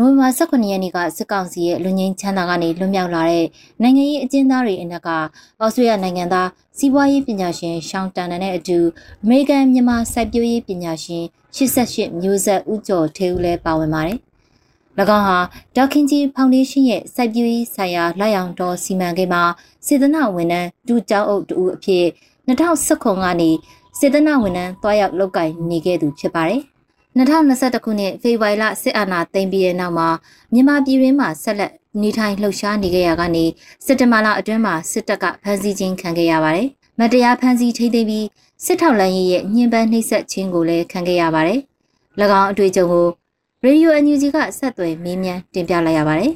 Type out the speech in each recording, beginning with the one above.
နိုဝင်ဘာ18ရက်နေ့ကစစ်ကောင်စီရဲ့လူငင်းချမ်းသာကနေလွတ်မြောက်လာတဲ့နိုင်ငံရေးအကျဉ်းသားတွေအနက်ကဩစတြေးလျနိုင်ငံသားစီးပွားရေးပညာရှင်ရှောင်းတန်နန်နဲ့အတူအမေရိကန်မြန်မာစိုက်ပျိုးရေးပညာရှင်88မျိုးဆက်ဦးကျော်ထေဦးလည်းပါဝင်ပါတယ်။၎င်းဟာဒေါခင်ကြီးဖောင်ဒေးရှင်းရဲ့စိုက်ပျိုးရေးဆိုင်ရာလက်ရောင်တော်စီမံကိန်းမှာစေတနာဝန်ထမ်းဒူကျောင်းအုပ်တူအဖြစ်2019ကနေစေတနာဝန်ထမ်းတွားရောက်လုပ်ကိုင်နေခဲ့သူဖြစ်ပါတယ်။ 2021ခုနှစ်ဖေဖော်ဝါရီလစစ်အာဏာသိမ်းပြီးတဲ့နောက်မှာမြန်မာပြည်တွင်းမှာဆက်လက်နေထိုင်လှုပ်ရှားနေကြရကနေစစ်တမလာအတွင်းမှာစစ်တပ်ကဖမ်းဆီးခြင်းခံခဲ့ရပါတယ်။မတရားဖမ်းဆီးထိန်းသိမ်းပြီးစစ်ထောက်လမ်းရေးရဲ့ညှဉ်းပန်းနှိပ်စက်ခြင်းကိုလည်းခံခဲ့ရပါတယ်။၎င်းအတွေ့အကြုံကိုရေဒီယိုအန်ယူဂျီကဆက်သွယ်မေးမြန်းတင်ပြလိုက်ရပါတယ်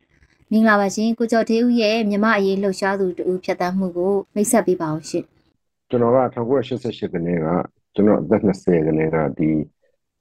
။မင်္ဂလာပါရှင်ကိုကျော်သေးဦးရဲ့မြမအရေးလှုပ်ရှားသူတူဖြတ်တမ်းမှုကိုမိတ်ဆက်ပေးပါအောင်ရှင်။ကျွန်တော်က1988ခုနှစ်ကကျွန်တော်အသက်20ခန်းကဒီ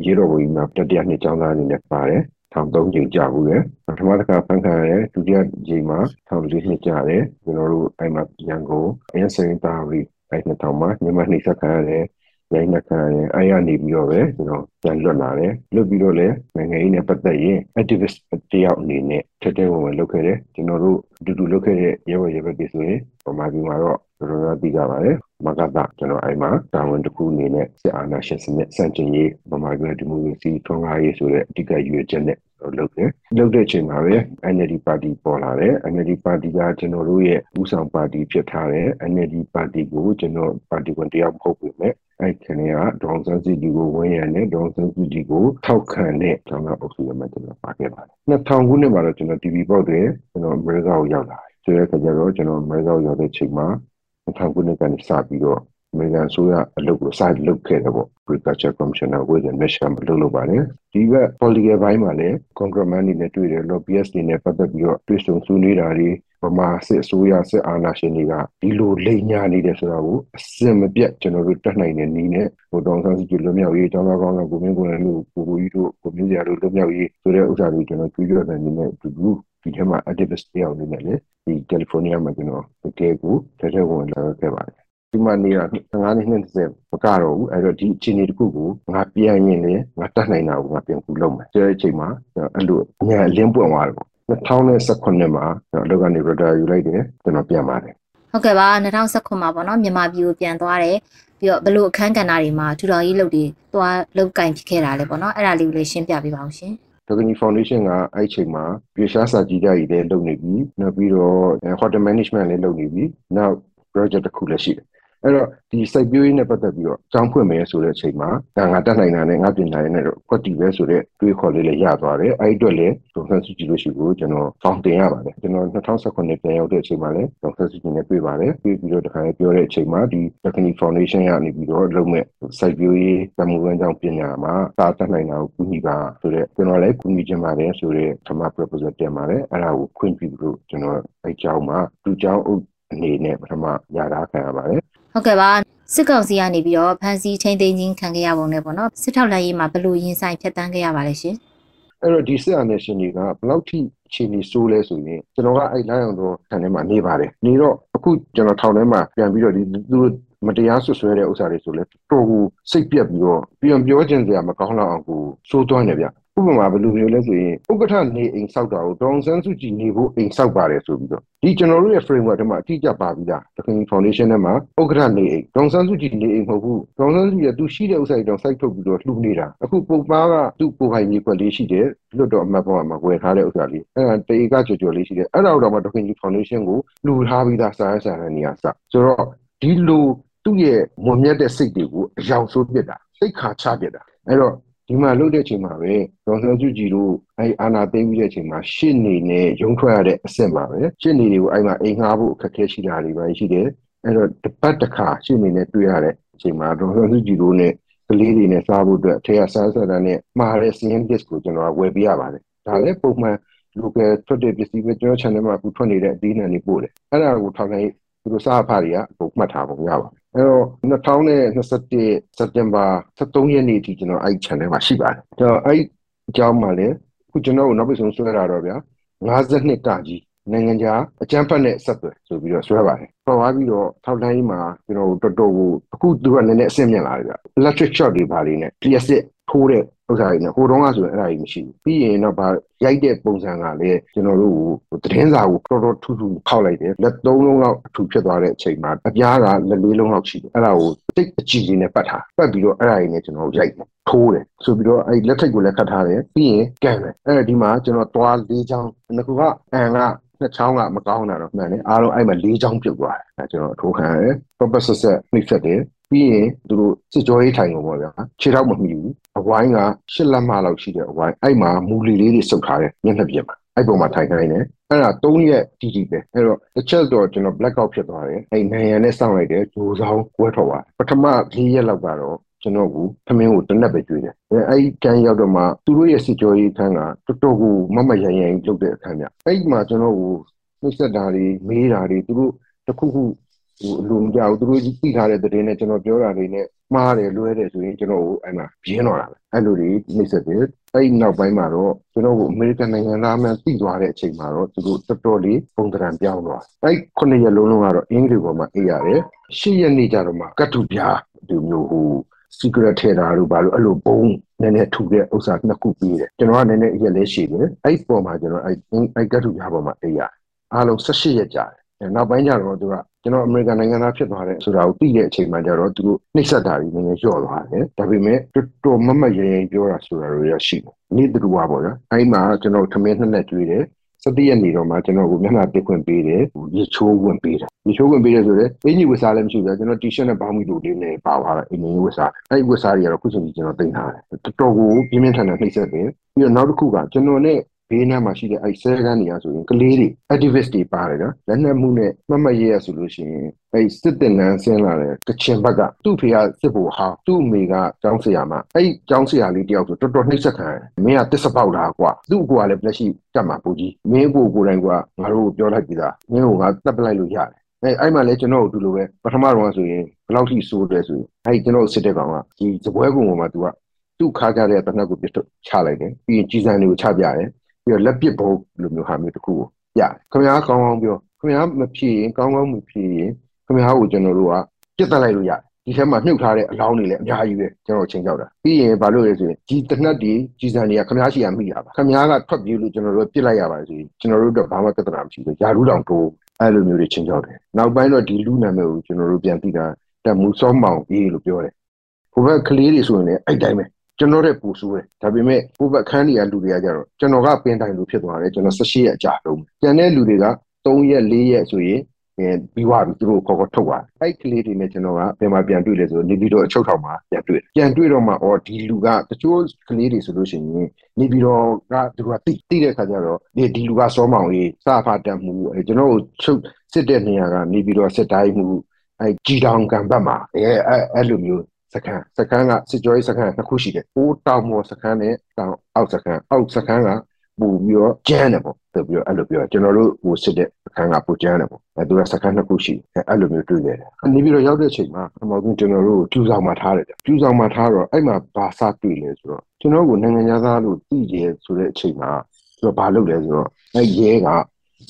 ရေတော်ဝင်မှာတတိယနှစ်ကျောင်းသားအနေနဲ့ပါတယ်ထောင်၃ချိန်ကြာဘူးလေပထမတစ်ခါဖန်ခံရတယ်ဒုတိယချိန်မှာထောင်၄နှစ်ကြာတယ်ကျွန်တော်တို့အဲ့မှာရန်ကုန်အင်းစင်တာရီအဲ့နှစ်ထောင်မှာမြန်မာနှိစက်ခံရတယ်ရိုင်းနှက်ခံရတယ်အဲ့ရနေပြီးတော့ပဲကျွန်တော်ပြန်လွတ်လာတယ်လွတ်ပြီးတော့လည်းနိုင်ငံရေးနဲ့ပတ်သက်ရင် activist တယောက်အနေနဲ့ထက်ထဲဝင်ဝင်လုပ်ခဲ့တယ်ကျွန်တော်တို့အတူတူလုပ်ခဲ့တဲ့ရဲဘော်ရဲဘက်တွေဆိုရင်ပမာပြည်မှာတော့ တော်တော်သိကြပါတယ်မကတာကျွန်တော်အဲ့မှာတာဝန်တစ်ခုအနေနဲ့စစ်အာဏာရှင်စနစ်စန့်ကျင်ရေးပမာပြည်ဒီမိုကရေစီထွန်းကားရေးဆိုတဲ့အဓိကရွေးချက်နဲ့လုပ်တယ်လုပ်တဲ့အချိန်မှာပဲ NLD ပါတီပေါ်လာတယ် NLD ပါတီကကျွန်တော်တို့ရဲ့ဦးဆောင်ပါတီဖြစ်ထားတယ် NLD ပါတီကိုကျွန်တော်ပါတီဝင်တယောက်မဟုတ်ဘူးမဲ့အဲ့ခဏကဒေါန်ဆန်းစီဒီကိုဝင်ရတဲ့ဒေါန်ဆန်းစီဒီကိုထောက်ခံတဲ့ကျွန်တော်အုပ်စုရမှာကျွန်တော်ပါခဲ့ပါတယ်2000ခုနှစ်မှာတော့ကျွန်တော် TV ပေါက်တယ်ကျွန်တော်အမေရိကကိုရောက်လာတယ်ဆိုတဲ့အခါကျတော့ကျွန်တော်အမေရိကကိုရောက်တဲ့ချိန်မှာ 2000ခုနှစ်ကနေစပြီးတော့အမေရိကန်ဆိုရအလုပ်ကိုစလုပ်ခဲ့တယ်ပေါ့ Agriculture Commissioner with the mission လုပ်လုပ်ပါတယ်ဒီက political ဘိုင်းမှာလည်း congressman တွေနဲ့တွေ့တယ် lobbyist တွေနဲ့ပတ်သက်ပြီးတော့တွေ့ဆုံဆွေးနွေးတာတွေဗမာစစ်အစိုးရစစ်အာဏာရှင်တွေကဒီလိုလိမ်ညာနေတယ်ဆိုတာကိုအစင်မပြတ်ကျွန်တော်တို့တက်နိုင်တဲ့နည်းနဲ့ဟိုတောင်ဆန်းစုကြည်လွတ်မြောက်ရေးကျောင်းသားကောင်းကကိုမင်းကိုလည်းလို့ကိုကိုကြီးတို့ကိုမျိုးစရာတို့လွတ်မြောက်ရေးဆိုတဲ့ဥစ္စာတွေကျွန်တော်ကြွေးကြော်တဲ့နည်းနဲ့ဒီလူ ဒီထဲမှာ activist တယောက်အနေနဲ့လေဒီကယ်လီဖိုးနီးယားမှာကျွန်တော်တကယ်ကိုတကယ်ဝင်လာခဲ့ပါတယ်ဒီမှာနေတာ15နှစ်20မကတော့ဘူးအဲ့တော့ဒီအခြေအနေတစ်ခုကိုငါပြန်ရင်လေငါတတ်နိုင်တာကိုငါပြန်ကူလုပ်မယ်ဆိုတဲ့အချိန်မှာအဲ့လိုအညာအလင်းပွင့်သွားတယ်ပေါ့2019မှာကျွန်တော်အလုပ်ကနေ retire ယူလိုက်တယ်ကျွန်တော်ပြန်ပါတယ်ဟုတ်ကဲ့ပါ2019မှာပေါ့နော်မြန်မာပြည်ကိုပြန်သွားတယ်ပြီးတော့ဘလို့အခန်းကဏ္ဍတွေမှာထူထောင်ရေးလုပ်တွေသွားလောက်ကင်ဖြစ်ခဲ့တာလေပေါ့နော်အဲ့ဒါလေးကိုလည်းရှင်းပြပေးပါအောင်ရှင် ဒဂနီ foundation ကအဲ့ချိန်မှာပြေရှားစာကြီးကြရည်လည်းလုပ်နေပြီနောက်ပြီးတော့ hotel management လည်းလုပ်နေပြီနောက် project တစ်ခုလည်းရှိတယ် အဲ့တော့ဒီစိုက်ပျိုးရေးနဲ့ပတ်သက်ပြီးတော့ကြောင်းဖွင့်မယ်ဆိုတဲ့အချိန်မှာဒါငါတက်နိုင်တာနဲ့ငါပြင်နိုင်တဲ့တော့ကွက်တီပဲဆိုတဲ့တွေးခေါ်လေးလည်းရသွားတယ်အဲ့အတွက်လည်းဒေါက်ဆန်စုကြည်လို့ရှိကိုကျွန်တော်ဖောင်တင်ရပါတယ်ကျွန်တော်2019ပြန်ရောက်တဲ့အချိန်မှာလည်းဒေါက်ဆန်စုကြည်နဲ့တွေ့ပါတယ်တွေ့ပြီးတော့တခါလေးပြောတဲ့အချိန်မှာဒီ Technical Foundation ကနေပြီးတော့လုပ်မဲ့စိုက်ပျိုးရေးတမှုဝန်ကြောင့်ပညာမှာသာတက်နိုင်တာကိုကူညီပါဆိုတဲ့ကျွန်တော်လည်းကူညီချင်ပါတယ်ဆိုတဲ့ဓမ္မ proposal တင်ပါတယ်အဲ့ဒါကိုခွင့်ပြုလို့ကျွန်တော်အဲ့ကြောင်းမှာသူကြောင်းအနေနဲ့ပထမရတာခံရပါတယ် ဟုတ်ကဲ့ပါစစ်ကောင်စီကနေပြီးတော့ဖမ်းဆီးထိန်းသိမ်းခြင်းခံခဲ့ရပုံနဲ့ပေါ့နော်စစ်ထောက်လိုက်ရေးမှာဘလို့ရင်ဆိုင်ဖြတ်တန်းခဲ့ရပါလဲရှင်အဲ့တော့ဒီစစ်အာဏာရှင်တွေကဘလောက်ထိအခြေအနေဆိုးလဲဆိုရင်ကျွန်တော်ကအဲ့လိုင်းအောင်တော့ခံထဲမှာနေပါတယ်နေတော့အခုကျွန်တော်ထောင်ထဲမှာပြန်ပြီးတော့ဒီသူတို့မတရားဆွဆွဲတဲ့ဥစ္စာတွေဆိုလဲတော်ကိုစိတ်ပြက်ပြီးတော့ပြန်ပြောချင်စရာမကောင်းတော့အောင်ကိုစိုးသွမ်းနေဗျ ဥပမာဘယ်လိုမျိုးလဲဆိုရင်ဥက္ကဋ္ဌနေအိမ်ဆောက်တာကိုဒေါန်ဆန်းစုကြည်နေဖို့အိမ်ဆောက်ပါတယ်ဆိုပြီးတော့ဒီကျွန်တော်တို့ရဲ့ framework ထဲမှာအတိအကျပါပြီးသားတခင် foundation ထဲမှာဥက္ကဋ္ဌနေအိမ်ဒေါန်ဆန်းစုကြည်နေအိမ်မဟုတ်ဘူးဒေါန်ဆန်းစုကြည်ကသူရှိတဲ့ဥစ္စာတွေတော့စိုက်ထုတ်ပြီးတော့လှူနေတာအခုပုံပါကသူ့ကိုယ်ပိုင်မြေခွက်လေးရှိတယ်လွတ်တော့အမှတ်ပေါ်မှာဝယ်ထားတဲ့ဥစ္စာလေးအဲ့ဒါတေကကြော်ကြော်လေးရှိတယ်အဲ့ဒါတော့မှတခင် foundation ကိုလှူထားပြီးသားစာရစာရနေရာစဆိုတော့ဒီလိုသူ့ရဲ့မွန်မြတ်တဲ့စိတ်တွေကိုအယောင်ဆိုးပြစ်တာစိတ်ခါချပြစ်တာအဲ့တော့ ဒီမှာလှုပ်တဲ့အချိန်မှာပဲဒေါ်စံစုကြည်တို့အဲအာနာသိမ်းပြီးတဲ့အချိန်မှာရှစ်နေနဲ့ရုံထွက်ရတဲ့အဆင့်ပါပဲရှစ်နေတွေကိုအဲ့မှာအိမ်ငှားဖို့အခက်အခဲရှိတာတွေပဲရှိတယ်အဲ့တော့တပတ်တစ်ခါရှစ်နေနဲ့တွေ့ရတဲ့အချိန်မှာဒေါ်စံစုကြည်တို့နဲ့ကလေးတွေနဲ့စားဖို့အတွက်အထက်ကဆန်းဆက်တာနဲ့မှားတဲ့စီးရင် disk ကိုကျွန်တော်ဝယ်ပေးရပါတယ်ဒါလည်းပုံမှန် local ထွက်တဲ့ပစ္စည်းပဲကျွန်တော် channel မှာအခုထွက်နေတဲ့အသီးနှံတွေပို့တယ်အဲ့ဒါကိုထောက်နိုင်သူတို့စားဖားတွေကပုံမှတ်ထားပုံရပါတယ် အဲ့တော့2021စက်တင်ဘာ23ရက်နေ့အထိကျွန်တော်အဲ့ channel မှာရှိပါတယ်ကျွန်တော်အဲ့အကြောင်းမှာလည်းခုကျွန်တော်နောက်ပြီးဆုံးဆွဲတာတော့ဗျာ52ကကြီးနိုင်ငံခြားအကြမ်းဖက်နဲ့ဆက်သွယ်ဆိုပြီးတော့ဆွဲပါတယ်။ပေါ်သွားပြီးတော့ထောက်တိုင်းမှာကျွန်တော်တော်တော်ကိုအခုသူကနည်းနည်းအဆင့်မြင့်လာတယ်ဗျ။ electric short တွေပါလေးနဲ့ plastic ထိုးတဲ့ဥစ္စာတွေနဲ့ဟိုတုန်းကဆိုရင်အဲ့ဒါကြီးမရှိဘူးပြီးရင်တော့ဗာရိုက်တဲ့ပုံစံကလည်းကျွန်တော်တို့ကိုသတင်းစာကိုတော်တော်ထူးထူးဖောက်လိုက်တယ်လက်သုံးလုံးလောက်အထူဖြစ်သွားတဲ့အချိန်မှာအပြားကလက်လေးလုံးလောက်ရှိတယ်အဲ့ဒါကိုတိတ်အကြည့်ကြီးနဲ့ပတ်ထားပတ်ပြီးတော့အဲ့ဒါကြီးနဲ့ကျွန်တော်တို့ရိုက်တယ်ထိုးတယ်ဆိုပြီးတော့အဲ့လက်ထိတ်ကိုလည်းခတ်ထားတယ်ပြီးရင်ကန်တယ်အဲ့ဒီမှာကျွန်တော်သွားလေးချောင်းငါကအန်ကနှစ်ချောင်းကမကောင်းတာတော့မှန်တယ်အားလုံးအဲ့မှာ၄ချောင်းပြုတ်သွားတယ်အဲကျွန်တော်ထိုးခံရတယ် purpose set နှိပ်ဆက်တယ်ပြီးရင်သူတို့စစ်ကြောရေးထိုင်ကုန်ပေါ့ဗျာခြေထောက်မမှီဘူးအဝိုင်းကရှစ်လက်မလောက်ရှိတဲ့အဝိုင်းအဲ့မှာမူလီလေးတွေစုပ်ထားတယ်မျက်နှာပြင်မှာအဲ့ပုံမှာထိုင်ခိုင်းတယ်အဲ့ဒါ၃ရက်တီတီပဲအဲ့တော့တစ်ချက်တော့ကျွန်တော် black out ဖြစ်သွားတယ်အဲ့နိုင်ငံနဲ့စောင့်လိုက်တယ်ဂျိုးဆောင်ကွဲထွက်သွားပထမ၄ရက်လောက်ကတော့ကျွန်တော်ကသမင်းကိုတနက်ပဲကျွေးတယ်အဲအဲ့ကန်ရောက်တော့မှသူတို့ရဲ့စစ်ကြောရေးခန်းကတော်တော်ကိုမမရရန်လုပ်တဲ့အခန်းညအဲ့မှာကျွန်တော်ကိုနှိစက်တာတွေမေးတာတွေသူတို့ တခုခုဟိုအလိုမကြောက်သူတို့သိထားတဲ့တဲ့နဲ့ကျွန်တော်ပြောတာတွေနဲ့မှားတယ်လွဲတယ်ဆိုရင်ကျွန်တော်ကိုအဲ့မှာပြင်းတော့တာပဲအဲ့လိုတွေနှိစက်တယ်အဲ့နောက်ပိုင်းမှာတော့ကျွန်တော်ကအမေရိကန်နိုင်ငံသားမှန်သိသွားတဲ့အချိန်မှာတော့သူတို့တော်တော်လေးပုံသဏ္ဍာန်ပြောင်းသွားအဲ့ခုနှစ်ရက်လုံးလုံးကတော့အင်္ဂလိပ်ပေါ်မှာအေးရတယ်ရှစ်ရက်နေ့ကျတော့မှကတ်တူပြားဒီမျိုးဟို secret ထဲတာတို့ဘာလို့အဲ့လိုပုံနည်းနည်းထူတဲ့ဥစ္စာနှစ်ခုပြီးတယ်ကျွန်တော်ကနည်းနည်းအရက်လေးရှိတယ်အဲ့ပေါ်မှာကျွန်တော်အဲ့အဲ့ကတ်တူပြားပေါ်မှာအေးရအားလုံး18ရက်ကြာတယ် နောက်ပိုင်းကျတော့သူကကျွန်တော်အမေရိကန်နိုင်ငံသားဖြစ်သွားတယ်ဆိုတာကိုသိတဲ့အချိန်မှကျတော့သူတို့နှိမ့်ဆက်တာတွေနည်းနည်းလျော့သွားတယ်ဒါပေမဲ့တော်တော်မမရရင်ပြောတာဆိုတာတွေရရှိတယ်နေ့တူပါပေါ့နော်အဲ့မှာကျွန်တော်ထမင်းနှစ်နဲ့ကျွေးတယ်စတိရနေတော့မှကျွန်တော်ကိုမျက်နှာပစ်ခွင့်ပေးတယ်ရေချိုးဝင်ပေးတယ်ရေချိုးဝင်ပေးတယ်ဆိုတော့အင်ကြီးဝတ်စားလည်းမရှိဘူးကျွန်တော်တီရှပ်နဲ့ဘောင်းမီလိုလေးနဲ့ပါသွားတယ်အင်ကြီးဝတ်စားအဲ့ဝတ်စားတွေကတော့ခုချိန်ကြီးကျွန်တော်တင်ထားတယ်တော်တော်ကိုပြင်းပြင်းထန်ထန်နှိမ့်ဆက်တယ်ပြီးတော့နောက်တစ်ခုကကျွန်တော်နဲ့ ဘေးနားမှာရှိတဲ့အဲ့ဆဲကန်းနေရဆိုရင်ကလေးတွေ activist တွေပါတယ်နော်လက်နက်မှုနဲ့မမရဲရဆိုလို့ရှိရင်အဲ့စစ်တင်နန်းဆင်းလာတဲ့ကချင်ဘက်ကသူ့ဖေကစစ်ဖို့ဟာသူ့အမေကကျောင်းဆရာမအဲ့ကျောင်းဆရာလေးတယောက်ဆိုတော်တော်နှိမ့်ဆက်ခံတယ်မင်းကတစ်စပေါက်တာကွာသူ့အကူကလည်းလက်ရှိတတ်မှာပူကြီးမင်းကိုကိုယ်တိုင်ကငါတို့ကိုပြောလိုက်ပြီးသားမင်းကိုငါတပ်ပလိုက်လို့ရတယ်အဲအဲ့မှာလဲကျွန်တော်တို့အတူလိုပဲပထမတော့ဆိုရင်ဘယ်လောက်ထိစိုးတယ်ဆိုရင်အဲ့ကျွန်တော်စစ်တဲ့ကောင်ကဒီစပွဲကုံပေါ်မှာသူကသူ့ခါကြတဲ့တနက်ကိုပြစ်ချလိုက်တယ်ပြီးရင်ကြီးစံတွေကိုချပြတယ် ပြီးတော့လက်ပစ်ဘုံလိုမျိုးဟာမျိုးတစ်ခုကိုရတယ်ခင်ဗျားကောင်းကောင်းပြောခင်ဗျားမဖြေရင်ကောင်းကောင်းမဖြေရင်ခင်ဗျားကိုကျွန်တော်တို့ကပြစ်တက်လိုက်လို့ရတယ်ဒီထဲမှာမြုပ်ထားတဲ့အလောင်းတွေလည်းအများကြီးပဲကျွန်တော်ချင်းကြောက်တာပြီးရင်ဘာလို့လဲဆိုရင်ဒီတနတ်ဒီကြီးစံတွေကခမားရှိရမိတာပါခမားကထွက်ပြေးလို့ကျွန်တော်တို့ပြစ်လိုက်ရပါစီကျွန်တော်တို့တော့ဘာမှပြဿနာမရှိဘူးယာရုတောင်တိုးအဲ့လိုမျိုးတွေချင်းကြောက်တယ်နောက်ပိုင်းတော့ဒီလူနာမည်ကိုကျွန်တော်တို့ပြန်သိတာတမူစောမောင်အေးလို့ပြောတယ်ဟိုဘက်ကလေးတွေဆိုရင်လည်းအဲ့တိုင်းပဲ ကျွန်တော်တဲ့ပူဆိုးတယ်ဒါပေမဲ့ဟိုဘက်ခန်းတွေကလူတွေကကြတော့ကျွန်တော်ကပင်တိုင်လူဖြစ်သွားတယ်ကျွန်တော်18ရက်အကြာလုံးကျန်တဲ့လူတွေက3ရက်4ရက်ဆိုရင်အဲပြီးွားပြီးသူတို့ခေါ်ခေါ်ထုတ်သွားအဲ့ကလေးတွေနဲ့ကျွန်တော်ကပြန်มาပြန်တွေ့လဲဆိုနေပြီးတော့အချုပ်ထောင်မှာပြန်တွေ့ပြန်တွေ့တော့မှအော်ဒီလူကတချို့ကလေးတွေဆိုလို့ရှိရင်နေပြီးတော့ကသူကတိတိတဲ့ခါကျတော့ဒီဒီလူကစောမောင်ကြီးစဖာတက်မှုအဲကျွန်တော်တို့ချုပ်စစ်တဲ့နေရာကနေပြီးတော့စစ်တိုင်းမှုအဲကြီးတောင်ကံဘတ်မှာအဲအဲ့လိုမျိုး စခန်းစခန်းကစစ်ကြောရေးစခန်းနှစ်ခုရှိတယ်။အိုးတောင်မော်စခန်းနဲ့တောင်အောက်စခန်းအောက်စခန်းကပူပြီးတော့ကျန်းတယ်ပေါ့။ဆိုပြီးတော့အဲ့လိုပြောကျွန်တော်တို့ဟိုစစ်တဲ့စခန်းကပူကျန်းတယ်ပေါ့။အဲသူကစခန်းနှစ်ခုရှိတယ်။အဲ့လိုမျိုးတွေ့ရတယ်။နေပြီးတော့ရောက်တဲ့အချိန်မှာအမောင်ကျွန်တော်တို့ကျူဆောင်မှာထားတယ်။ကျူဆောင်မှာထားတော့အဲ့မှာဘာစတွေ့လဲဆိုတော့ကျွန်တော်ကနိုင်ငံသားလို့သိကြဆိုတဲ့အချိန်မှာသူကဘာလုပ်လဲဆိုတော့အဲ့ရဲက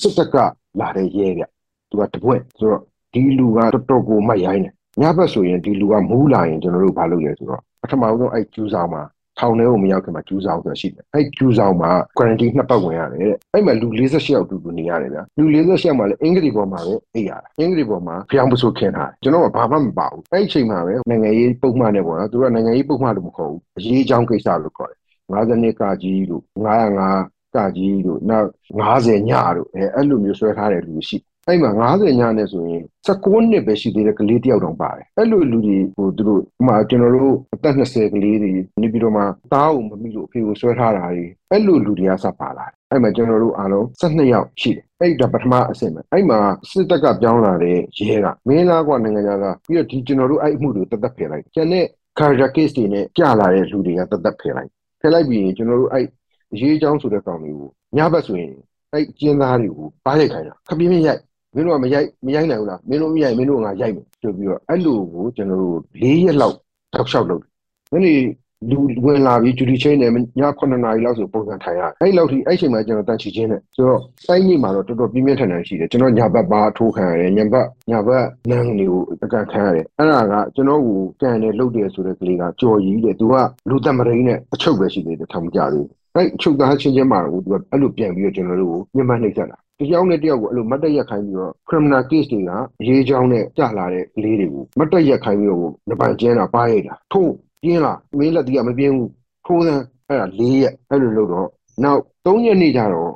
စစ်တပ်ကလာတဲ့ရဲကသူကတပွင့်ဆိုတော့ဒီလူကတော်တော်ကိုမှတ်ရိုင်းတယ် ညဘက်ဆိုရင်ဒီလူကမူးလာရင်ကျွန်တော်တို့ဘာလုပ်လဲဆိုတော့ပထမဆုံးအဲ့ကျူးဆောင်မှာထောင်ထဲကိုမရောက်ခင်မှာကျူးဆောင်ဆိုတာရှိတယ်အဲ့ကျူးဆောင်မှာ quarantine နှစ်ပတ်ဝင်ရတယ်တဲ့အဲ့မှာလူ48ယောက်တူတူနေရတယ်ဗျာလူ48ယောက်မှာလည်းအင်္ဂလိပ်ပေါ်မှာပဲအိပ်ရတာအင်္ဂလိပ်ပေါ်မှာဖျောင်းပစိုးခင်းထားတယ်ကျွန်တော်ကဘာမှမပါဘူးအဲ့အချိန်မှာပဲနိုင်ငံရေးပုံမှန်နဲ့ပေါ့နော်သူကနိုင်ငံရေးပုံမှန်လို့မခေါ်ဘူးအရေးအကြောင်းကိစ္စလို့ခေါ်တယ်52ကကြီးလို့905ကကြီးလို့နောက်90ညတို့အဲအဲ့လိုမျိုးဆွဲထားတဲ့လူရှိ အဲ့မှာ90ညနဲ့ဆိုရင်16နှစ်ပဲရှိသေးတဲ့ကလေးတယောက်တောင်ပါတယ်အဲ့လိုလူတွေဟိုသူတို့ဟိုမှာကျွန်တော်တို့အသက်20ကလေးတွေနေပြီးတော့မှတားအောင်မမိလို့အဖေကိုဆွဲထားတာတွေအဲ့လိုလူတွေကစပါလာတယ်အဲ့မှာကျွန်တော်တို့အားလုံး12ယောက်ရှိတယ်အဲ့ဒါပထမအဆင့်ပဲအဲ့မှာစစ်တပ်ကပြောင်းလာတဲ့ရဲကမင်းသားကနိုင်ငံသားပြီးတော့ဒီကျွန်တော်တို့အဲ့အမှုတွေတသက်ဖယ်လိုက်ကျန်တဲ့ character case တွေနဲ့ကြာလာတဲ့လူတွေကတသက်ဖယ်လိုက်ဖယ်လိုက်ပြီးရင်ကျွန်တော်တို့အဲ့ရေးချောင်းဆိုတဲ့ကောင်တွေကိုညဘက်ဆိုရင်အဲ့ကျင်းသားတွေကိုပါးရိုက်ခိုင်းတာခပြင်းပြင်းရိုက် မင်းတို့ကမရိုက်မရိုက်နိုင်ဘူးလားမင်းတို့မရိုက်မင်းတို့ကငါရိုက်မယ်ဆိုပြီးတော့အဲ့လိုကိုကျွန်တော်တို့၄ရက်လောက်တောက်လျှောက်လုပ်တယ်။ဒီနေ့လူဝင်လာပြီးဂျူဒီချင်းနဲ့ည9နာရီလောက်ဆိုပုံစံထိုင်ရအဲ့လောက်ထိအဲ့ချိန်မှာကျွန်တော်တန်ချီချင်းနဲ့ဆိုတော့တိုင်းကြီးမှာတော့တော်တော်ပြင်းပြင်းထန်ထန်ရှိတယ်ကျွန်တော်ညာဘက်ပါထိုးခံရတယ်ညာဘက်ညာဘက်နန်းတွေကိုအကန်ခံရတယ်အဲ့ဒါကကျွန်တော်ကိုကန်နဲ့လှုပ်တယ်ဆိုတဲ့ကလေးကကြော်ကြီးတယ်သူကလူသက်မရင်းနဲ့အချုပ်ပဲရှိသေးတယ်ထောင်ကြသေး အဲ့ချုပ်သားချင်းချင်းမှာတော့သူကအဲ့လိုပြန်ပြီးတော့ကျွန်တော်တို့ကိုညှမနှိပ်စက်တာတယောက်နဲ့တယောက်ကိုအဲ့လိုမတ်တက်ရက်ခိုင်းပြီးတော့ criminal case တွေကရေးချောင်းနဲ့ကြာလာတဲ့ကလေးတွေကိုမတ်တက်ရက်ခိုင်းပြီးတော့နပန်ကျန်းတာပါရိုက်တာထိုးပြင်းလာမင်းလက်တီးကမပြင်းဘူးထိုးစမ်းအဲ့ဒါ၄ရက်အဲ့လိုလုပ်တော့နောက်၃ရက်နေကြတော့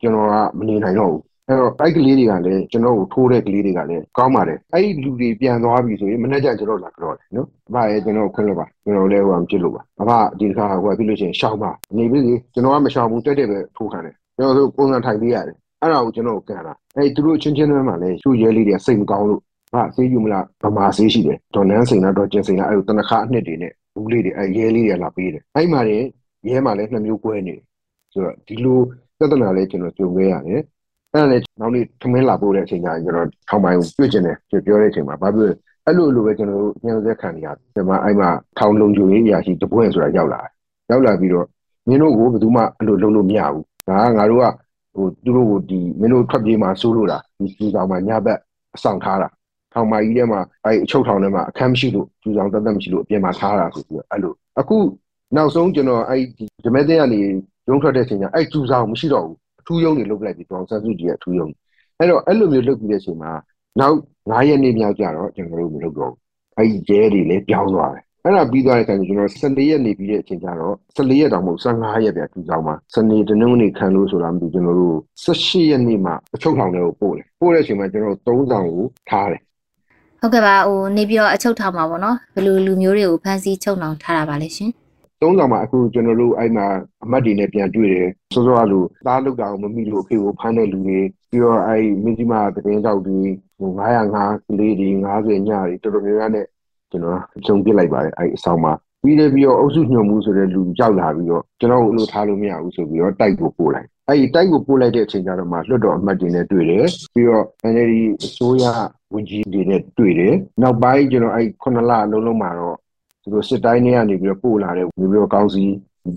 ကျွန်တော်ကမနေနိုင်တော့ဘူး အဲ့တော့အဲ့ကလေးတွေကလည်းကျွန်တော်ကိုထိုးတဲ့ကလေးတွေကလည်းကောင်းပါတယ်အဲ့ဒီလူတွေပြန်သွားပြီဆိုရင်မနေ့ကျကျွန်တော်လာကြော်တယ်နော်အဖရဲ့ကျွန်တော်ခွင့်လို့ပါကျွန်တော်လည်းဟိုမဖြစ်လို့ပါအဖဒီတစ်ခါဟိုပြလို့ရှိရင်ရှောင်းပါနေပြီလေကျွန်တော်ကမရှောင်းဘူးတက်တက်ပဲထိုးခံတယ်ကျွန်တော်တို့ပုံစံထိုင်ပေးရတယ်အဲ့ဒါကိုကျွန်တော်ကန်တာအဲ့သူတို့ချင်းချင်းတွေမှာလည်းရှူရဲလေးတွေစိတ်မကောင်းလို့ဟာဆေးယူမလားဗမာဆေးရှိတယ်ဒေါ်နန်းစိန်လားဒေါ်ကျင်စိန်လားအဲ့လိုတနခါအနှစ်တွေနဲ့ဘူးလေးတွေအဲ့ရဲလေးတွေလာပေးတယ်အဲ့မှာလည်းရဲမှာလည်းနှစ်မျိုးကွဲနေတယ်ဆိုတော့ဒီလိုပြဿနာလေးကျွန်တော်ကြုံခဲ့ရတယ် အဲ့ဒါလည်းနောက်နေ့ထမင်းလာပို့တဲ့အချိန်ကျရင်ကျွန်တော်ထောင်ပိုင်းကိုတွေ့ကျင်တယ်ပြောတဲ့အချိန်မှာဘာဖြစ်အဲ့လိုလိုပဲကျွန်တော်တို့ညှိနှိုင်းခံနေရတယ်ဒီမှာအဲ့မှာထောင်လုံခြုံရေးအရာရှိတပွင့်ဆိုတာရောက်လာတယ်ရောက်လာပြီးတော့မင်းတို့ကိုဘယ်သူမှအဲ့လိုလုပ်လို့မရဘူးဒါကငါတို့ကဟိုသူတို့ကိုဒီမင်းတို့ထွက်ပြေးမှာစိုးလို့တာဒီစီဆောင်မှာညဘက်အဆောင်ထားတာထောင်မကြီးထဲမှာအဲအချုပ်ထောင်ထဲမှာအခန်းမရှိလို့ကျူဆောင်တက်တက်မရှိလို့အပြင်မှာထားတာဆိုပြီးတော့အဲ့လိုအခုနောက်ဆုံးကျွန်တော်အဲ့ဒီဓမက်တဲ့ကနေရုံးထွက်တဲ့အချိန်ကျအဲ့ကျူဆောင်မရှိတော့ဘူးအ ထူးယုံတွေလုတ်လိုက်ပြီးတောင်ဆန်းစုကြည်ရဲ့အထူးယုံအဲ့တော့အဲ့လိုမျိုးလုတ်ပြီးတဲ့အချိန်မှာနောက်9ရက်နေ့မြောက်ကြတော့ကျွန်တော်တို့မလုတ်တော့ဘူးအဲ့ဒီကျဲတွေလည်းပြောင်းသွားတယ်အဲ့ဒါပြီးသွားတဲ့အခါကျကျွန်တော်14ရက်နေပြီးတဲ့အချိန်ကျတော့14ရက်တောင်မဟုတ်15ရက်ပြထူဆောင်မှာစနေတနင်္ဂနွေခံလို့ဆိုတာမသိကျွန်တော်တို့18ရက်နေ့မှာအချုပ်ထောင်ထဲကိုပို့တယ်ပို့တဲ့အချိန်မှာကျွန်တော်တို့3ဆောင်ကိုထားတယ်ဟုတ်ကဲ့ပါဟိုနေပြီးတော့အချုပ်ထောင်မှာပေါ့နော်ဘယ်လိုလူမျိုးတွေကိုဖမ်းဆီးချုပ်နှောင်ထားတာပါလဲရှင် သုံးဆောင်မှာအခုကျွန်တော်တို့အဲ့မှာအမတ်တွေနဲ့ပြန်တွေ့တယ်စောစောကလူသားလုတ်တာကိုမမိလို့အဖေကိုဖမ်းတဲ့လူတွေပြီးတော့အဲ့မင်းကြီးမသတင်းတောက်တွေဟို905ကလေးတွေ90ညတွေတော်တော်များများနဲ့ကျွန်တော်ကြုံပြစ်လိုက်ပါတယ်အဲ့အဆောင်မှာပြီးတယ်ပြီးတော့အုပ်စုညွှန်မှုဆိုတဲ့လူရောက်လာပြီးတော့ကျွန်တော်တို့အလို့ထားလို့မရဘူးဆိုပြီးတော့တိုက်ကိုပို့လိုက်အဲ့ဒီတိုက်ကိုပို့လိုက်တဲ့အချိန်ကျတော့မှလွတ်တော်အမတ်တွေနဲ့တွေ့တယ်ပြီးတော့ NLD အစိုးရဝန်ကြီးတွေနဲ့တွေ့တယ်နောက်ပိုင်းကျွန်တော်အဲ့9လအလုံးလုံးမှာတော့ သူတို့စစ်တိုင်းတွေကနေပြီးတော့ပို့လာတဲ့မျိုးမျိုးကောင်းစီ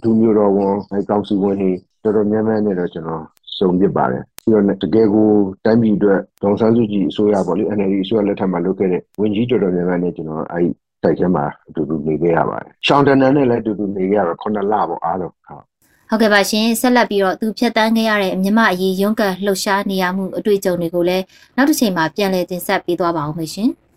ဒူမျိုးတော်ဝန်အဲ့ကောင်းစီဝန်တွေတော်တော်များများနဲ့တော့ကျွန်တော်စုံပြစ်ပါတယ်ပြီးတော့တကယ်ကိုတိုင်းပြည်အတွက်ဒေါန်ဆန်းစုကြည်အစိုးရပေါ့လေ NLD အစိုးရလက်ထက်မှာလုပ်ခဲ့တဲ့ဝန်ကြီးတော်တော်များများနဲ့ကျွန်တော်အဲ့တိုက်ထဲမှာအတူတူနေခဲ့ရပါတယ်။ရှောင်းတန်နန်နဲ့လည်းအတူတူနေခဲ့ရတော့9လပေါ့အားလုံးဟုတ်ဟုတ်ကဲ့ပါရှင်ဆက်လက်ပြီးတော့သူဖြတ်တန်းခဲ့ရတဲ့မြမအရေးရုံးကန်လှုပ်ရှားနေရမှုအတွေ့အကြုံတွေကိုလည်းနောက်တစ်ချိန်မှာပြန်လည်တင်ဆက်ပေးသွားပါအောင်ရှင်။